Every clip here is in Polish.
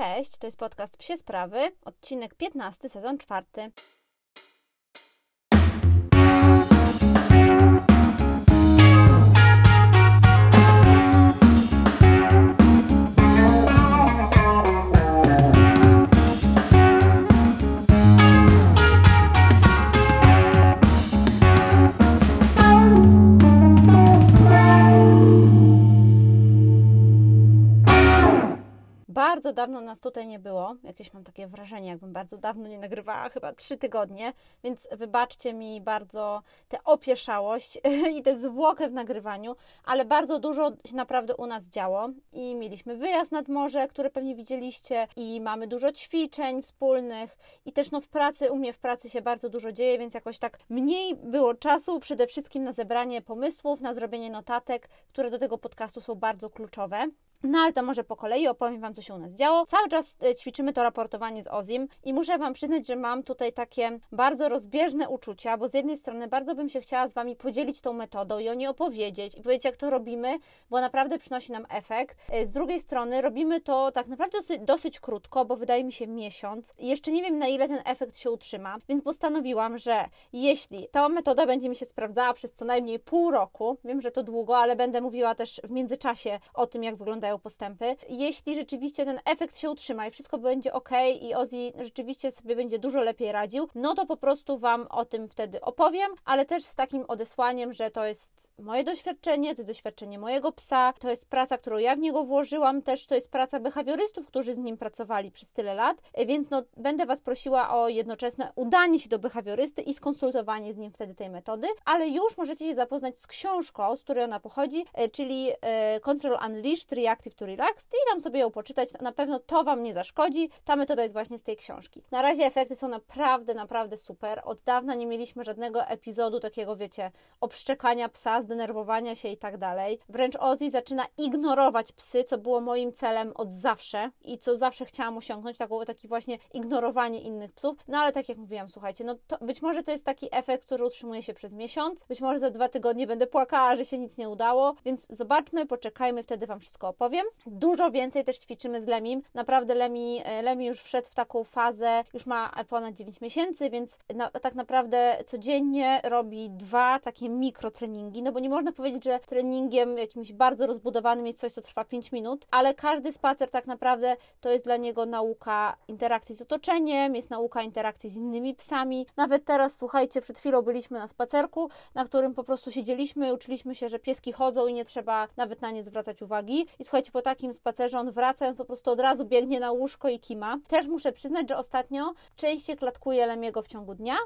Cześć, to jest podcast Psie Sprawy, odcinek 15, sezon 4. Bardzo dawno nas tutaj nie było. Jakieś mam takie wrażenie, jakbym bardzo dawno nie nagrywała, chyba trzy tygodnie, więc wybaczcie mi bardzo tę opieszałość i tę zwłokę w nagrywaniu, ale bardzo dużo się naprawdę u nas działo i mieliśmy wyjazd nad morze, który pewnie widzieliście i mamy dużo ćwiczeń wspólnych i też no w pracy, u mnie w pracy się bardzo dużo dzieje, więc jakoś tak mniej było czasu przede wszystkim na zebranie pomysłów, na zrobienie notatek, które do tego podcastu są bardzo kluczowe. No ale to może po kolei opowiem Wam, co się u nas działo. Cały czas e, ćwiczymy to raportowanie z Ozim i muszę Wam przyznać, że mam tutaj takie bardzo rozbieżne uczucia, bo z jednej strony bardzo bym się chciała z Wami podzielić tą metodą i o niej opowiedzieć i powiedzieć, jak to robimy, bo naprawdę przynosi nam efekt. E, z drugiej strony robimy to tak naprawdę dosyć, dosyć krótko, bo wydaje mi się miesiąc. Jeszcze nie wiem, na ile ten efekt się utrzyma, więc postanowiłam, że jeśli ta metoda będzie mi się sprawdzała przez co najmniej pół roku, wiem, że to długo, ale będę mówiła też w międzyczasie o tym, jak wyglądają postępy. Jeśli rzeczywiście ten efekt się utrzyma i wszystko będzie ok i Ozzy rzeczywiście sobie będzie dużo lepiej radził, no to po prostu Wam o tym wtedy opowiem, ale też z takim odesłaniem, że to jest moje doświadczenie, to jest doświadczenie mojego psa, to jest praca, którą ja w niego włożyłam, też to jest praca behawiorystów, którzy z nim pracowali przez tyle lat, więc no, będę Was prosiła o jednoczesne udanie się do behawiorysty i skonsultowanie z nim wtedy tej metody, ale już możecie się zapoznać z książką, z której ona pochodzi, e, czyli e, Control Unleashed Reactive to Relax i tam sobie ją poczytać. Na pewno to Wam nie zaszkodzi. Ta metoda jest właśnie z tej książki. Na razie efekty są naprawdę, naprawdę super. Od dawna nie mieliśmy żadnego epizodu takiego, wiecie, obszczekania psa, zdenerwowania się i tak dalej. Wręcz Ozzy zaczyna ignorować psy, co było moim celem od zawsze i co zawsze chciałam osiągnąć, taką, taki właśnie ignorowanie innych psów. No ale tak jak mówiłam, słuchajcie, no to być może to jest taki efekt, który utrzymuje się przez miesiąc. Być może za dwa tygodnie będę płakała, że się nic nie udało, więc zobaczmy, poczekajmy, wtedy Wam wszystko opowiem. Dużo więcej też ćwiczymy z Lemim. Naprawdę Lemi, e, Lemi już wszedł w taką fazę, już ma ponad 9 miesięcy, więc na, tak naprawdę codziennie robi dwa takie mikrotreningi, no bo nie można powiedzieć, że treningiem jakimś bardzo rozbudowanym jest coś, co trwa 5 minut, ale każdy spacer tak naprawdę to jest dla niego nauka interakcji z otoczeniem, jest nauka interakcji z innymi psami. Nawet teraz, słuchajcie, przed chwilą byliśmy na spacerku, na którym po prostu siedzieliśmy, uczyliśmy się, że pieski chodzą i nie trzeba nawet na nie zwracać uwagi. I słuchajcie, po takim spacerze on wraca, on po prostu od razu biegnie na łóżko i kima. Też muszę przyznać, że ostatnio częściej klatkuję Lemiego w ciągu dnia.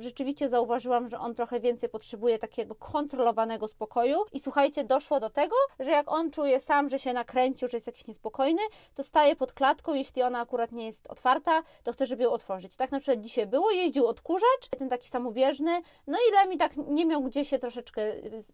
Rzeczywiście zauważyłam, że on trochę więcej potrzebuje takiego kontrolowanego spokoju. I słuchajcie, doszło do tego, że jak on czuje sam, że się nakręcił, że jest jakiś niespokojny, to staje pod klatką, jeśli ona akurat nie jest otwarta, to chce, żeby ją otworzyć. Tak na przykład dzisiaj było, jeździł odkurzacz, ten taki samobieżny, no i Lemi tak nie miał gdzie się troszeczkę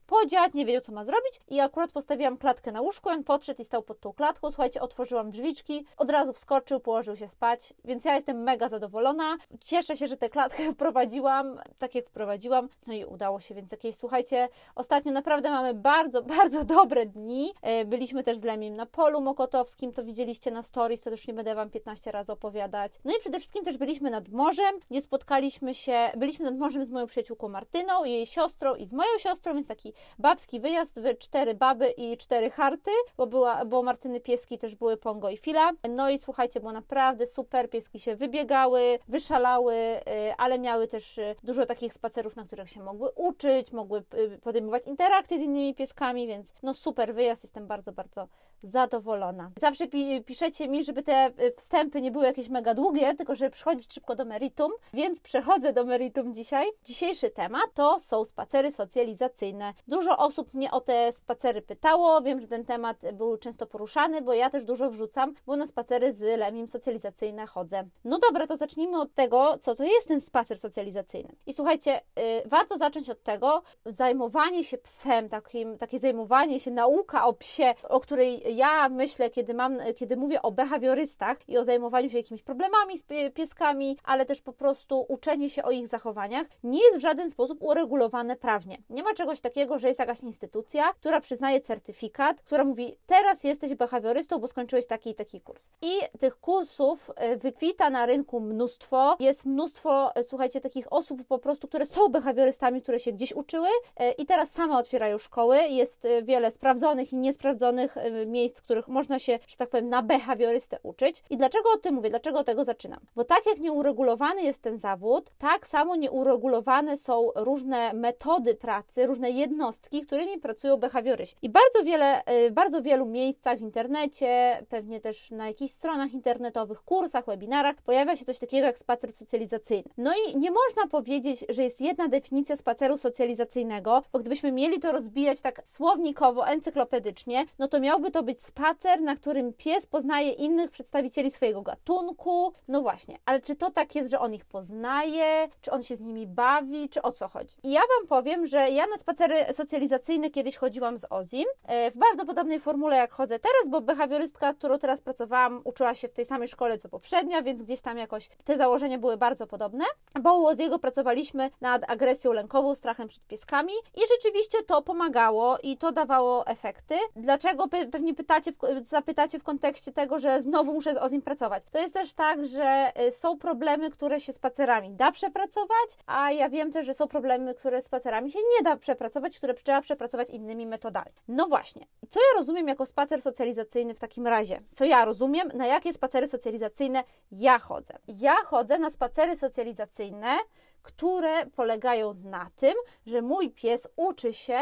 podziać, nie wiedział co ma zrobić i akurat postawiłam klatkę na łóżku, on podszedł i stał pod tą klatką, słuchajcie, otworzyłam drzwiczki, od razu wskoczył, położył się spać, więc ja jestem mega zadowolona. Cieszę się, że tę klatkę wprowadziłam, tak jak wprowadziłam, no i udało się, więc jakieś, słuchajcie, ostatnio naprawdę mamy bardzo, bardzo dobre dni. E, byliśmy też z Lemim na polu mokotowskim, to widzieliście na stories, to też nie będę Wam 15 razy opowiadać. No i przede wszystkim też byliśmy nad morzem, gdzie spotkaliśmy się, byliśmy nad morzem z moją przyjaciółką Martyną, jej siostrą i z moją siostrą, więc taki babski wyjazd cztery baby i cztery harty, bo była, bo Martyny pieski też były Pongo i Fila. No i słuchajcie, było naprawdę super, pieski się wybiegały, wyszalały, y, ale miały też y, dużo takich spacerów, na których się mogły uczyć, mogły y, podejmować interakcje z innymi pieskami, więc no super wyjazd, jestem bardzo, bardzo zadowolona. Zawsze pi piszecie mi, żeby te wstępy nie były jakieś mega długie, tylko żeby przychodzić szybko do meritum, więc przechodzę do meritum dzisiaj. Dzisiejszy temat to są spacery socjalizacyjne. Dużo osób mnie o te spacery pytało, wiem, że ten temat był często poruszany, bo ja też dużo wrzucam, bo na spacery z Lemim socjalizacyjne chodzę. No dobra, to zacznijmy od tego, co to jest ten spacer socjalizacyjny. I słuchajcie, yy, warto zacząć od tego, zajmowanie się psem, takim, takie zajmowanie się, nauka o psie, o której ja myślę, kiedy mam, kiedy mówię o behawiorystach i o zajmowaniu się jakimiś problemami z pieskami, ale też po prostu uczenie się o ich zachowaniach, nie jest w żaden sposób uregulowane prawnie. Nie ma czegoś takiego, że jest jakaś instytucja, która przyznaje certyfikat, która mówi, teraz jesteś behawiorystą, bo skończyłeś taki i taki kurs. I tych kursów e, wykwita na rynku mnóstwo. Jest mnóstwo, e, słuchajcie, takich osób po prostu, które są behawiorystami, które się gdzieś uczyły e, i teraz same otwierają szkoły. Jest wiele sprawdzonych i niesprawdzonych miejsc, w których można się, że tak powiem, na behawiorystę uczyć. I dlaczego o tym mówię? Dlaczego tego zaczynam? Bo tak jak nieuregulowany jest ten zawód, tak samo nieuregulowane są różne metody pracy, różne jednostki, którymi pracują behawioryści. I bardzo wiele, bardzo wielu miejscach w internecie, pewnie też na jakichś stronach internetowych, kursach, webinarach pojawia się coś takiego jak spacer socjalizacyjny. No i nie można powiedzieć, że jest jedna definicja spaceru socjalizacyjnego, bo gdybyśmy mieli to rozbijać tak słownikowo, encyklopedycznie, no to miałby to być spacer, na którym pies poznaje innych przedstawicieli swojego gatunku. No właśnie, ale czy to tak jest, że on ich poznaje, czy on się z nimi bawi, czy o co chodzi? I ja Wam powiem, że ja na spacery socjalizacyjne kiedyś chodziłam z Ozim e, w bardzo podobnej formule jak chodzę teraz, bo behawiorystka, z którą teraz pracowałam, uczyła się w tej samej szkole co poprzednia, więc gdzieś tam jakoś te założenia były bardzo podobne. Bo u Oziego pracowaliśmy nad agresją lękową, strachem przed pieskami i rzeczywiście to pomagało i to dawało efekty. Dlaczego pewnie pytacie, zapytacie w kontekście tego, że znowu muszę z Ozim pracować? To jest też tak, że y, są problemy, które się spacerami da przepracować, a ja wiem też, że są problemy, które spacerami się nie da przepracować, które trzeba przepracować innymi metodami. No właśnie, co ja rozumiem jako spacer socjalizacyjny w takim razie? Co ja rozumiem, na jakie spacery socjalizacyjne ja chodzę? Ja chodzę na spacery socjalizacyjne, które polegają na tym, że mój pies uczy się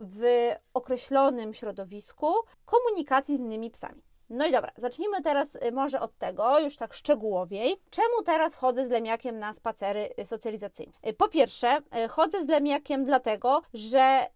w określonym środowisku komunikacji z innymi psami. No i dobra, zacznijmy teraz y, może od tego, już tak szczegółowiej. Czemu teraz chodzę z Lemiakiem na spacery y, socjalizacyjne? Y, po pierwsze, chodzę z Lemiakiem dlatego, że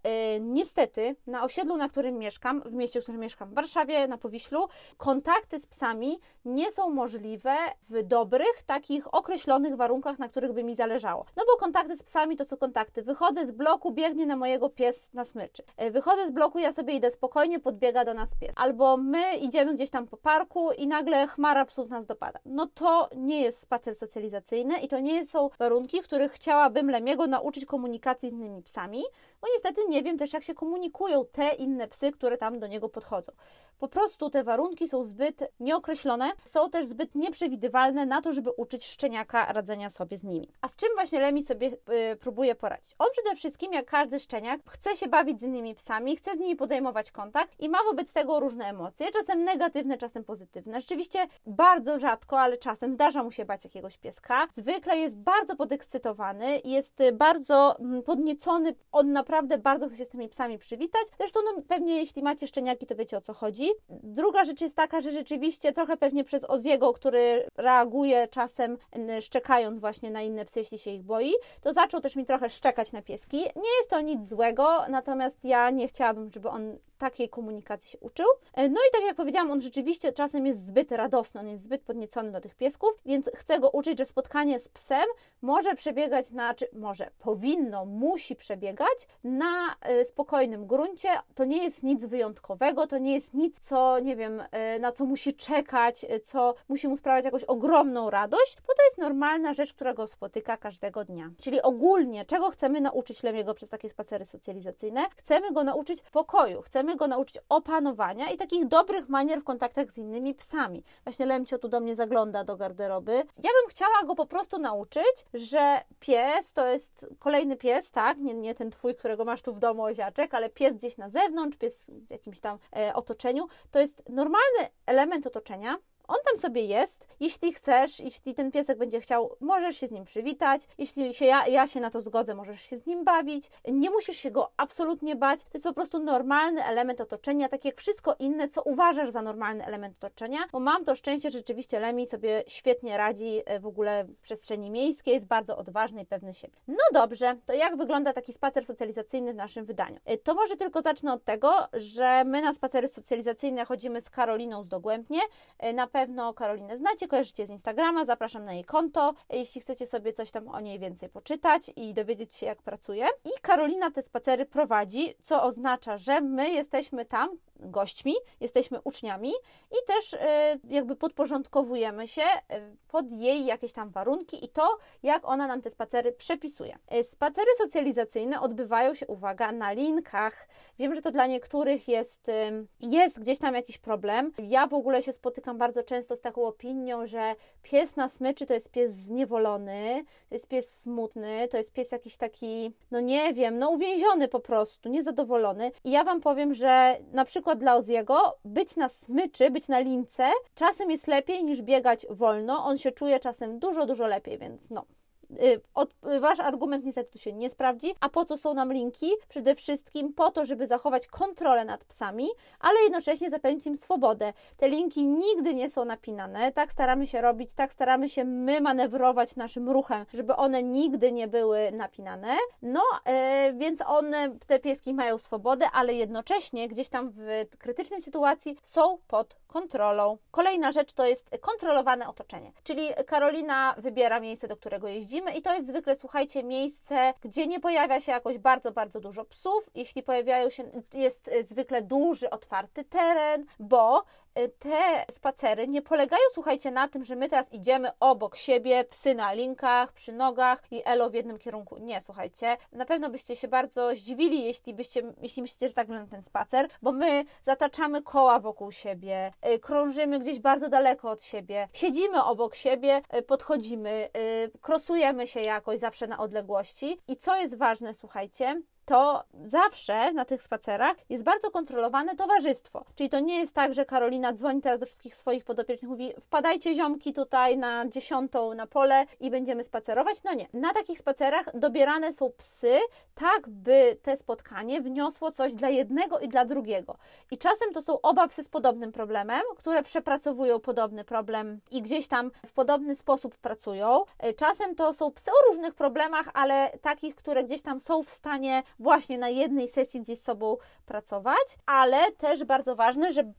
niestety na osiedlu, na którym mieszkam, w mieście, w którym mieszkam, w Warszawie, na Powiślu, kontakty z psami nie są możliwe w dobrych, takich określonych warunkach, na których by mi zależało. No bo kontakty z psami to są kontakty. Wychodzę z bloku, biegnie na mojego pies na smyczy. Wychodzę z bloku, ja sobie idę spokojnie, podbiega do nas pies. Albo my idziemy gdzieś gdzieś tam po parku i nagle chmara psów nas dopada. No to nie jest spacer socjalizacyjny i to nie są warunki, w których chciałabym Lemiego nauczyć komunikacji z innymi psami, bo niestety nie wiem też, jak się komunikują te inne psy, które tam do niego podchodzą. Po prostu te warunki są zbyt nieokreślone, są też zbyt nieprzewidywalne na to, żeby uczyć szczeniaka radzenia sobie z nimi. A z czym właśnie Lemi sobie y, próbuje poradzić? On przede wszystkim, jak każdy szczeniak, chce się bawić z innymi psami, chce z nimi podejmować kontakt i ma wobec tego różne emocje, czasem negatywne, czasem pozytywne. Rzeczywiście bardzo rzadko, ale czasem zdarza mu się bać jakiegoś pieska. Zwykle jest bardzo podekscytowany, jest bardzo mm, podniecony, on naprawdę bardzo chce się z tymi psami przywitać. Zresztą no, pewnie jeśli macie szczeniaki, to wiecie o co chodzi. Druga rzecz jest taka, że rzeczywiście trochę pewnie przez Oziego, który reaguje czasem szczekając właśnie na inne psy, jeśli się ich boi, to zaczął też mi trochę szczekać na pieski. Nie jest to nic złego, natomiast ja nie chciałabym, żeby on takiej komunikacji się uczył. E, no i tak jak powiedziałam, on rzeczywiście czasem jest zbyt radosny, on jest zbyt podniecony do tych piesków, więc chcę go uczyć, że spotkanie z psem może przebiegać na, czy może powinno, musi przebiegać na e, spokojnym gruncie. To nie jest nic wyjątkowego, to nie jest nic, co nie wiem, e, na co musi czekać, co musi mu sprawiać jakąś ogromną radość, bo to jest normalna rzecz, która go spotyka każdego dnia. Czyli ogólnie, czego chcemy nauczyć Lemiego przez takie spacery socjalizacyjne? Chcemy go nauczyć pokoju, chcemy chcemy go nauczyć opanowania i takich dobrych manier w kontaktach z innymi psami. Właśnie Lemcio tu do mnie zagląda do garderoby. Ja bym chciała go po prostu nauczyć, że pies to jest kolejny pies, tak? Nie, nie ten twój, którego masz tu w domu oziaczek, ale pies gdzieś na zewnątrz, pies w jakimś tam e, otoczeniu. To jest normalny element otoczenia, on tam sobie jest. Jeśli chcesz, jeśli ten piesek będzie chciał, możesz się z nim przywitać. Jeśli się ja, ja się na to zgodzę, możesz się z nim bawić. Nie musisz się go absolutnie bać. To jest po prostu normalny element otoczenia, tak jak wszystko inne, co uważasz za normalny element otoczenia. Bo mam to szczęście, że rzeczywiście Lemi sobie świetnie radzi e, w ogóle w przestrzeni miejskiej, jest bardzo odważny i pewny siebie. No dobrze, to jak wygląda taki spacer socjalizacyjny w naszym wydaniu? E, to może tylko zacznę od tego, że my na spacery socjalizacyjne chodzimy z Karoliną z Dogłębnie. E, na pewno Karolinę znacie, kojarzycie z Instagrama, zapraszam na jej konto, jeśli chcecie sobie coś tam o niej więcej poczytać i dowiedzieć się, jak pracuje. I Karolina te spacery prowadzi, co oznacza, że my jesteśmy tam gośćmi, jesteśmy uczniami i też e, jakby podporządkowujemy się e, pod jej jakieś tam warunki i to, jak ona nam te spacery przepisuje. E, spacery socjalizacyjne odbywają się, uwaga, na linkach. Wiem, że to dla niektórych jest, jest gdzieś tam jakiś problem. Ja w ogóle się spotykam bardzo często z taką opinią, że pies na smyczy to jest pies zniewolony, to jest pies smutny, to jest pies jakiś taki, no nie wiem, no uwięziony po prostu, niezadowolony. I ja Wam powiem, że na przykład dla Oziego być na smyczy, być na lince czasem jest lepiej niż biegać wolno. On się czuje czasem dużo, dużo lepiej, więc no. Y, od, y, wasz argument niestety tu się nie sprawdzi. A po co są nam linki? Przede wszystkim po to, żeby zachować kontrolę nad psami, ale jednocześnie zapewnić im swobodę. Te linki nigdy nie są napinane, tak staramy się robić, tak staramy się my manewrować naszym ruchem, żeby one nigdy nie były napinane. No, yy, więc one, te pieski mają swobodę, ale jednocześnie gdzieś tam w krytycznej sytuacji są pod kontrolą. Kolejna rzecz to jest kontrolowane otoczenie, czyli Karolina wybiera miejsce, do którego jeździ i to jest zwykle, słuchajcie, miejsce, gdzie nie pojawia się jakoś bardzo, bardzo dużo psów. Jeśli pojawiają się, jest zwykle duży, otwarty teren, bo te spacery nie polegają, słuchajcie, na tym, że my teraz idziemy obok siebie, psy na linkach, przy nogach i elo w jednym kierunku. Nie, słuchajcie, na pewno byście się bardzo zdziwili, jeśli byście, jeśli myślicie, że tak wygląda ten spacer, bo my zataczamy koła wokół siebie, y, krążymy gdzieś bardzo daleko od siebie, siedzimy obok siebie, y, podchodzimy, krosujemy się jakoś zawsze na odległości. I co jest ważne, słuchajcie, to zawsze na tych spacerach jest bardzo kontrolowane towarzystwo. Czyli to nie jest tak, że Karolina dzwoni teraz do wszystkich swoich podopiecznych, mówi wpadajcie ziomki tutaj na dziesiątą na pole i będziemy spacerować. No nie. Na takich spacerach dobierane są psy, tak by te spotkanie wniosło coś dla jednego i dla drugiego. I czasem to są oba psy z podobnym problemem, które przepracowują podobny problem i gdzieś tam w podobny sposób pracują. E, czasem to są psy o różnych problemach, ale takich, które gdzieś tam są w stanie właśnie na jednej sesji gdzieś z sobą pracować, ale też bardzo ważne, że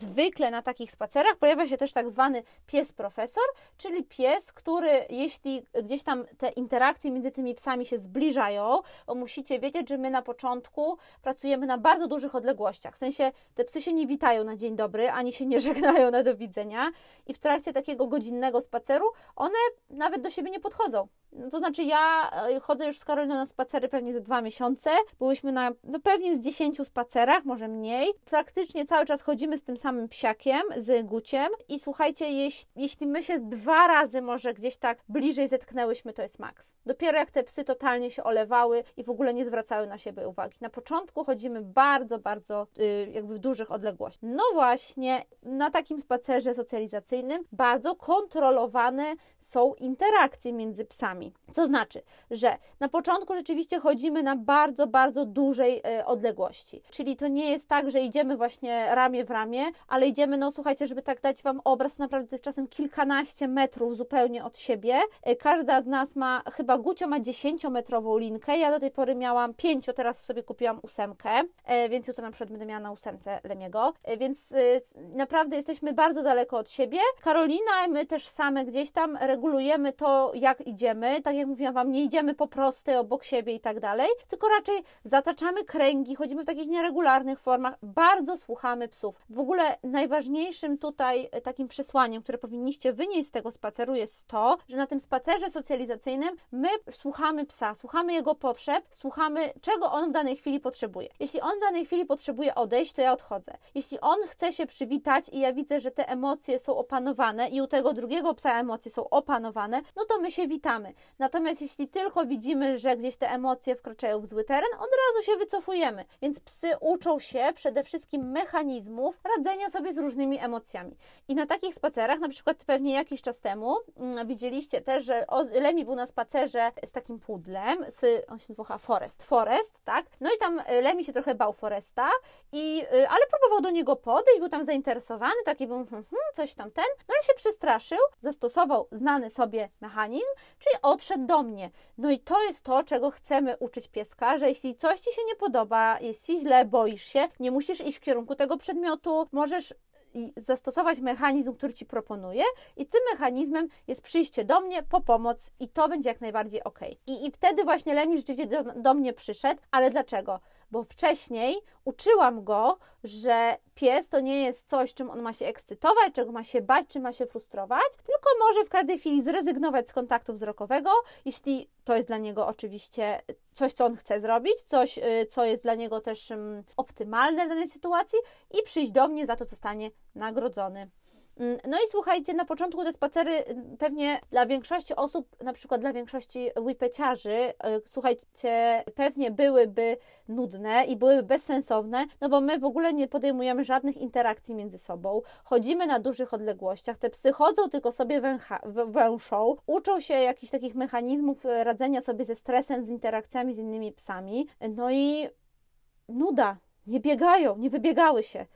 Zwykle na takich spacerach pojawia się też tak zwany pies profesor, czyli pies, który jeśli gdzieś tam te interakcje między tymi psami się zbliżają, bo musicie wiedzieć, że my na początku pracujemy na bardzo dużych odległościach. W sensie te psy się nie witają na dzień dobry, ani się nie żegnają na do widzenia i w trakcie takiego godzinnego spaceru one nawet do siebie nie podchodzą. No, to znaczy, ja e, chodzę już z Karoliną na spacery pewnie ze dwa miesiące. Byłyśmy na no pewnie z dziesięciu spacerach, może mniej. Praktycznie cały czas chodzimy z tym samym psiakiem, z Guciem. I słuchajcie, jeśli, jeśli my się dwa razy może gdzieś tak bliżej zetknęłyśmy, to jest maks. Dopiero jak te psy totalnie się olewały i w ogóle nie zwracały na siebie uwagi. Na początku chodzimy bardzo, bardzo yy, jakby w dużych odległościach. No właśnie, na takim spacerze socjalizacyjnym bardzo kontrolowane są interakcje między psami. Co znaczy, że na początku rzeczywiście chodzimy na bardzo, bardzo dużej y, odległości. Czyli to nie jest tak, że idziemy właśnie ramię w ramię, ale idziemy, no słuchajcie, żeby tak dać Wam obraz, naprawdę to jest czasem kilkanaście metrów zupełnie od siebie. Y, każda z nas ma, chyba Gucio ma dziesięciometrową linkę, ja do tej pory miałam pięcio, teraz sobie kupiłam ósemkę, y, więc jutro na przykład będę miała na ósemce Lemiego, więc naprawdę jesteśmy bardzo daleko od siebie. Karolina, my też same gdzieś tam regulujemy to, jak idziemy, tak jak mówiłam Wam, nie idziemy po prostej obok siebie i tak dalej, tylko raczej zataczamy kręgi, chodzimy w takich nieregularnych formach, bardzo słuchamy psów. W ogóle najważniejszym tutaj e, takim przesłaniem, które powinniście wynieść z tego spaceru jest to, że na tym spacerze socjalizacyjnym my słuchamy psa, słuchamy jego potrzeb, słuchamy czego on w danej chwili potrzebuje. Jeśli on w danej chwili potrzebuje odejść, to ja odchodzę. Jeśli on chce się przywitać i ja widzę, że te emocje są opanowane i u tego drugiego psa emocje są opanowane, no to my się witamy. Natomiast jeśli tylko widzimy, że gdzieś te emocje wkraczają w zły teren, od razu się wycofujemy. Więc psy uczą się przede wszystkim mechanizmów radzenia sobie z różnymi emocjami. I na takich spacerach, na przykład pewnie jakiś czas temu, mm, widzieliście też, że Lemi był na spacerze z takim pudlem, z, on się nazywa Forest, Forest, tak? No i tam y, Lemi się trochę bał Foresta, i, y, ale próbował do niego podejść, był tam zainteresowany, taki był, hmm, hmm, coś tam ten, no ale się przestraszył, zastosował znany sobie mechanizm, czyli odszedł do mnie. No i to jest to, czego chcemy uczyć pieska, że jeśli coś Ci się nie podoba, jest Ci źle, boisz się, nie musisz iść w kierunku tego przedmiotu, możesz zastosować mechanizm, który Ci proponuję i tym mechanizmem jest przyjście do mnie po pomoc i to będzie jak najbardziej ok. I, i wtedy właśnie Lemi rzeczywiście do, do mnie przyszedł, ale dlaczego? Bo wcześniej uczyłam go, że pies to nie jest coś, czym on ma się ekscytować, czego ma się bać, czy ma się frustrować, tylko może w każdej chwili zrezygnować z kontaktu wzrokowego, jeśli to jest dla niego oczywiście coś, co on chce zrobić, coś, y, co jest dla niego też um, optymalne w danej sytuacji i przyjść do mnie, za to zostanie nagrodzony. Mm, no i słuchajcie, na początku te spacery mm, pewnie dla większości osób, na przykład dla większości whipeciarzy, y, słuchajcie, pewnie byłyby nudne i byłyby bezsensowne, no bo my w ogóle nie podejmujemy żadnych interakcji między sobą, chodzimy na dużych odległościach, te psy chodzą tylko sobie węcha, węszą, uczą się jakichś takich mechanizmów y, radzenia sobie ze stresem, z interakcjami z innymi psami, no i nuda, nie biegają, nie wybiegały się.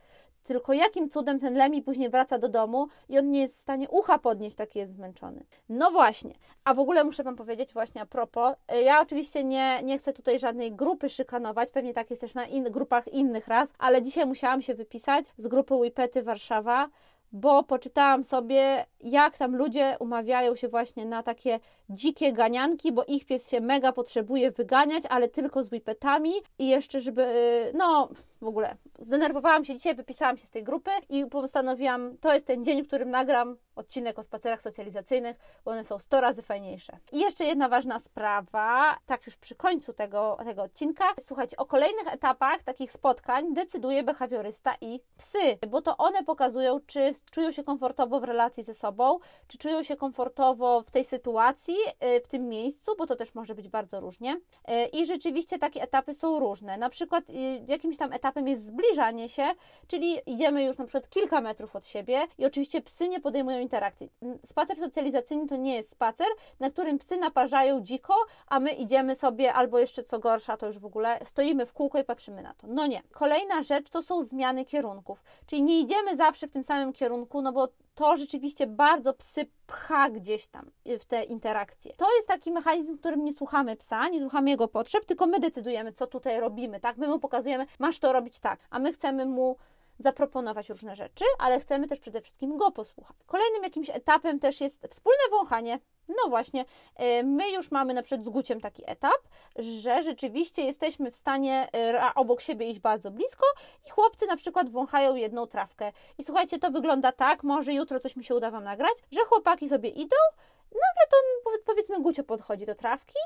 Tylko jakim cudem ten Lemi później wraca do domu i on nie jest w stanie ucha podnieść, taki jest zmęczony. No właśnie, a w ogóle muszę Wam powiedzieć właśnie a propos, y, ja oczywiście nie, nie chcę tutaj żadnej grupy szykanować, pewnie tak jest też na in, grupach innych raz, ale dzisiaj musiałam się wypisać z grupy Wipety Warszawa, bo poczytałam sobie, jak tam ludzie umawiają się właśnie na takie dzikie ganianki, bo ich pies się mega potrzebuje wyganiać, ale tylko z whippetami i jeszcze, żeby, y, no w ogóle zdenerwowałam się dzisiaj, wypisałam się z tej grupy i postanowiłam, to jest ten dzień, w którym nagram odcinek o spacerach socjalizacyjnych, bo one są 100 razy fajniejsze. I jeszcze jedna ważna sprawa, tak już przy końcu tego, tego odcinka. Słuchajcie, o kolejnych etapach takich spotkań decyduje behawiorysta i psy, bo to one pokazują, czy czują się komfortowo w relacji ze sobą, czy czują się komfortowo w tej sytuacji, y, w tym miejscu, bo to też może być bardzo różnie. Y, I rzeczywiście takie etapy są różne. Na przykład y, jakimś tam etapem jest zbliżanie się, czyli idziemy już na przykład kilka metrów od siebie i oczywiście psy nie podejmują interakcji. Spacer socjalizacyjny to nie jest spacer, na którym psy naparzają dziko, a my idziemy sobie, albo jeszcze co gorsza, to już w ogóle stoimy w kółko i patrzymy na to. No nie. Kolejna rzecz to są zmiany kierunków, czyli nie idziemy zawsze w tym samym kierunku, no bo to rzeczywiście bardzo psy pcha gdzieś tam w te interakcje. To jest taki mechanizm, w którym nie słuchamy psa, nie słuchamy jego potrzeb, tylko my decydujemy, co tutaj robimy, tak? My mu pokazujemy, masz to robić tak, a my chcemy mu zaproponować różne rzeczy, ale chcemy też przede wszystkim go posłuchać. Kolejnym jakimś etapem też jest wspólne wąchanie. No właśnie, y, my już mamy na przykład z Guciem taki etap, że rzeczywiście jesteśmy w stanie y, obok siebie iść bardzo blisko i chłopcy na przykład wąchają jedną trawkę. I słuchajcie, to wygląda tak, może jutro coś mi się uda Wam nagrać, że chłopaki sobie idą, nagle to powiedzmy Gucio podchodzi do trawki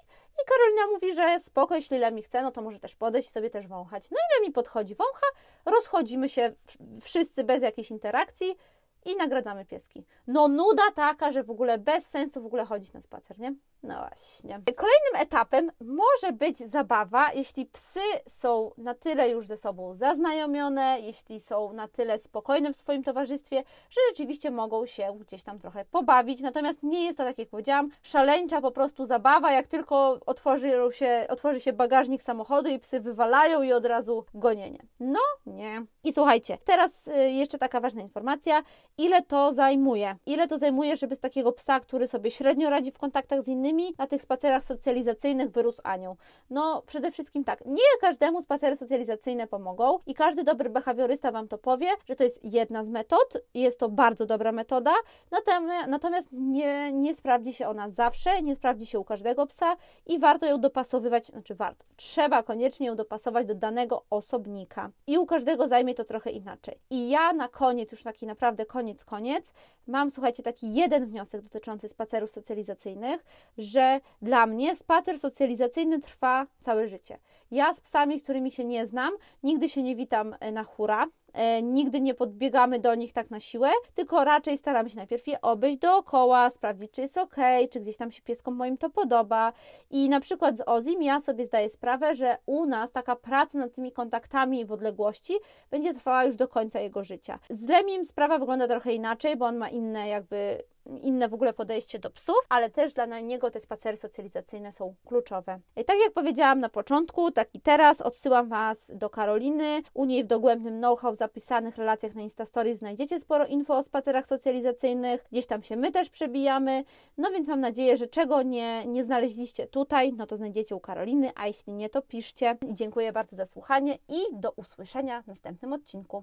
i Karolina mówi, że spoko, jeśli Lemi chce, no to może też podejść i sobie też wąchać. No i Lemi podchodzi, wącha, rozchodzimy się wszyscy bez jakiejś interakcji, i nagradzamy pieski. No nuda taka, że w ogóle bez sensu w ogóle chodzić na spacer, nie? No właśnie. Kolejnym etapem może być zabawa, jeśli psy są na tyle już ze sobą zaznajomione, jeśli są na tyle spokojne w swoim towarzystwie, że rzeczywiście mogą się gdzieś tam trochę pobawić. Natomiast nie jest to, tak jak powiedziałam, szaleńcza po prostu zabawa, jak tylko otworzy się, otworzy się bagażnik samochodu i psy wywalają i od razu gonienie. No nie. I słuchajcie, teraz y, jeszcze taka ważna informacja. Ile to zajmuje? Ile to zajmuje, żeby z takiego psa, który sobie średnio radzi w kontaktach z innymi, na tych spacerach socjalizacyjnych wyrósł anioł? No, przede wszystkim tak, nie każdemu spacery socjalizacyjne pomogą i każdy dobry behawiorysta Wam to powie, że to jest jedna z metod, jest to bardzo dobra metoda, natomiast nie, nie sprawdzi się ona zawsze, nie sprawdzi się u każdego psa i warto ją dopasowywać, znaczy warto, trzeba koniecznie ją dopasować do danego osobnika i u każdego zajmie to trochę inaczej. I ja na koniec, już taki naprawdę koniec, koniec, mam, słuchajcie, taki jeden wniosek dotyczący spacerów socjalizacyjnych, że dla mnie spacer socjalizacyjny trwa całe życie. Ja z psami, z którymi się nie znam, nigdy się nie witam e, na hura, e, nigdy nie podbiegamy do nich tak na siłę, tylko raczej staramy się najpierw je obejść dookoła, sprawdzić, czy jest ok, czy gdzieś tam się pieskom moim to podoba. I na przykład z Ozim ja sobie zdaję sprawę, że u nas taka praca nad tymi kontaktami w odległości będzie trwała już do końca jego życia. Z Lemim sprawa wygląda trochę inaczej, bo on ma inne jakby inne w ogóle podejście do psów, ale też dla niego te spacery socjalizacyjne są kluczowe. I tak jak powiedziałam na początku, tak i teraz odsyłam Was do Karoliny. U niej w dogłębnym know-how zapisanych relacjach na Instastory znajdziecie sporo info o spacerach socjalizacyjnych. Gdzieś tam się my też przebijamy. No więc mam nadzieję, że czego nie, nie znaleźliście tutaj, no to znajdziecie u Karoliny, a jeśli nie, to piszcie. I dziękuję bardzo za słuchanie i do usłyszenia w następnym odcinku.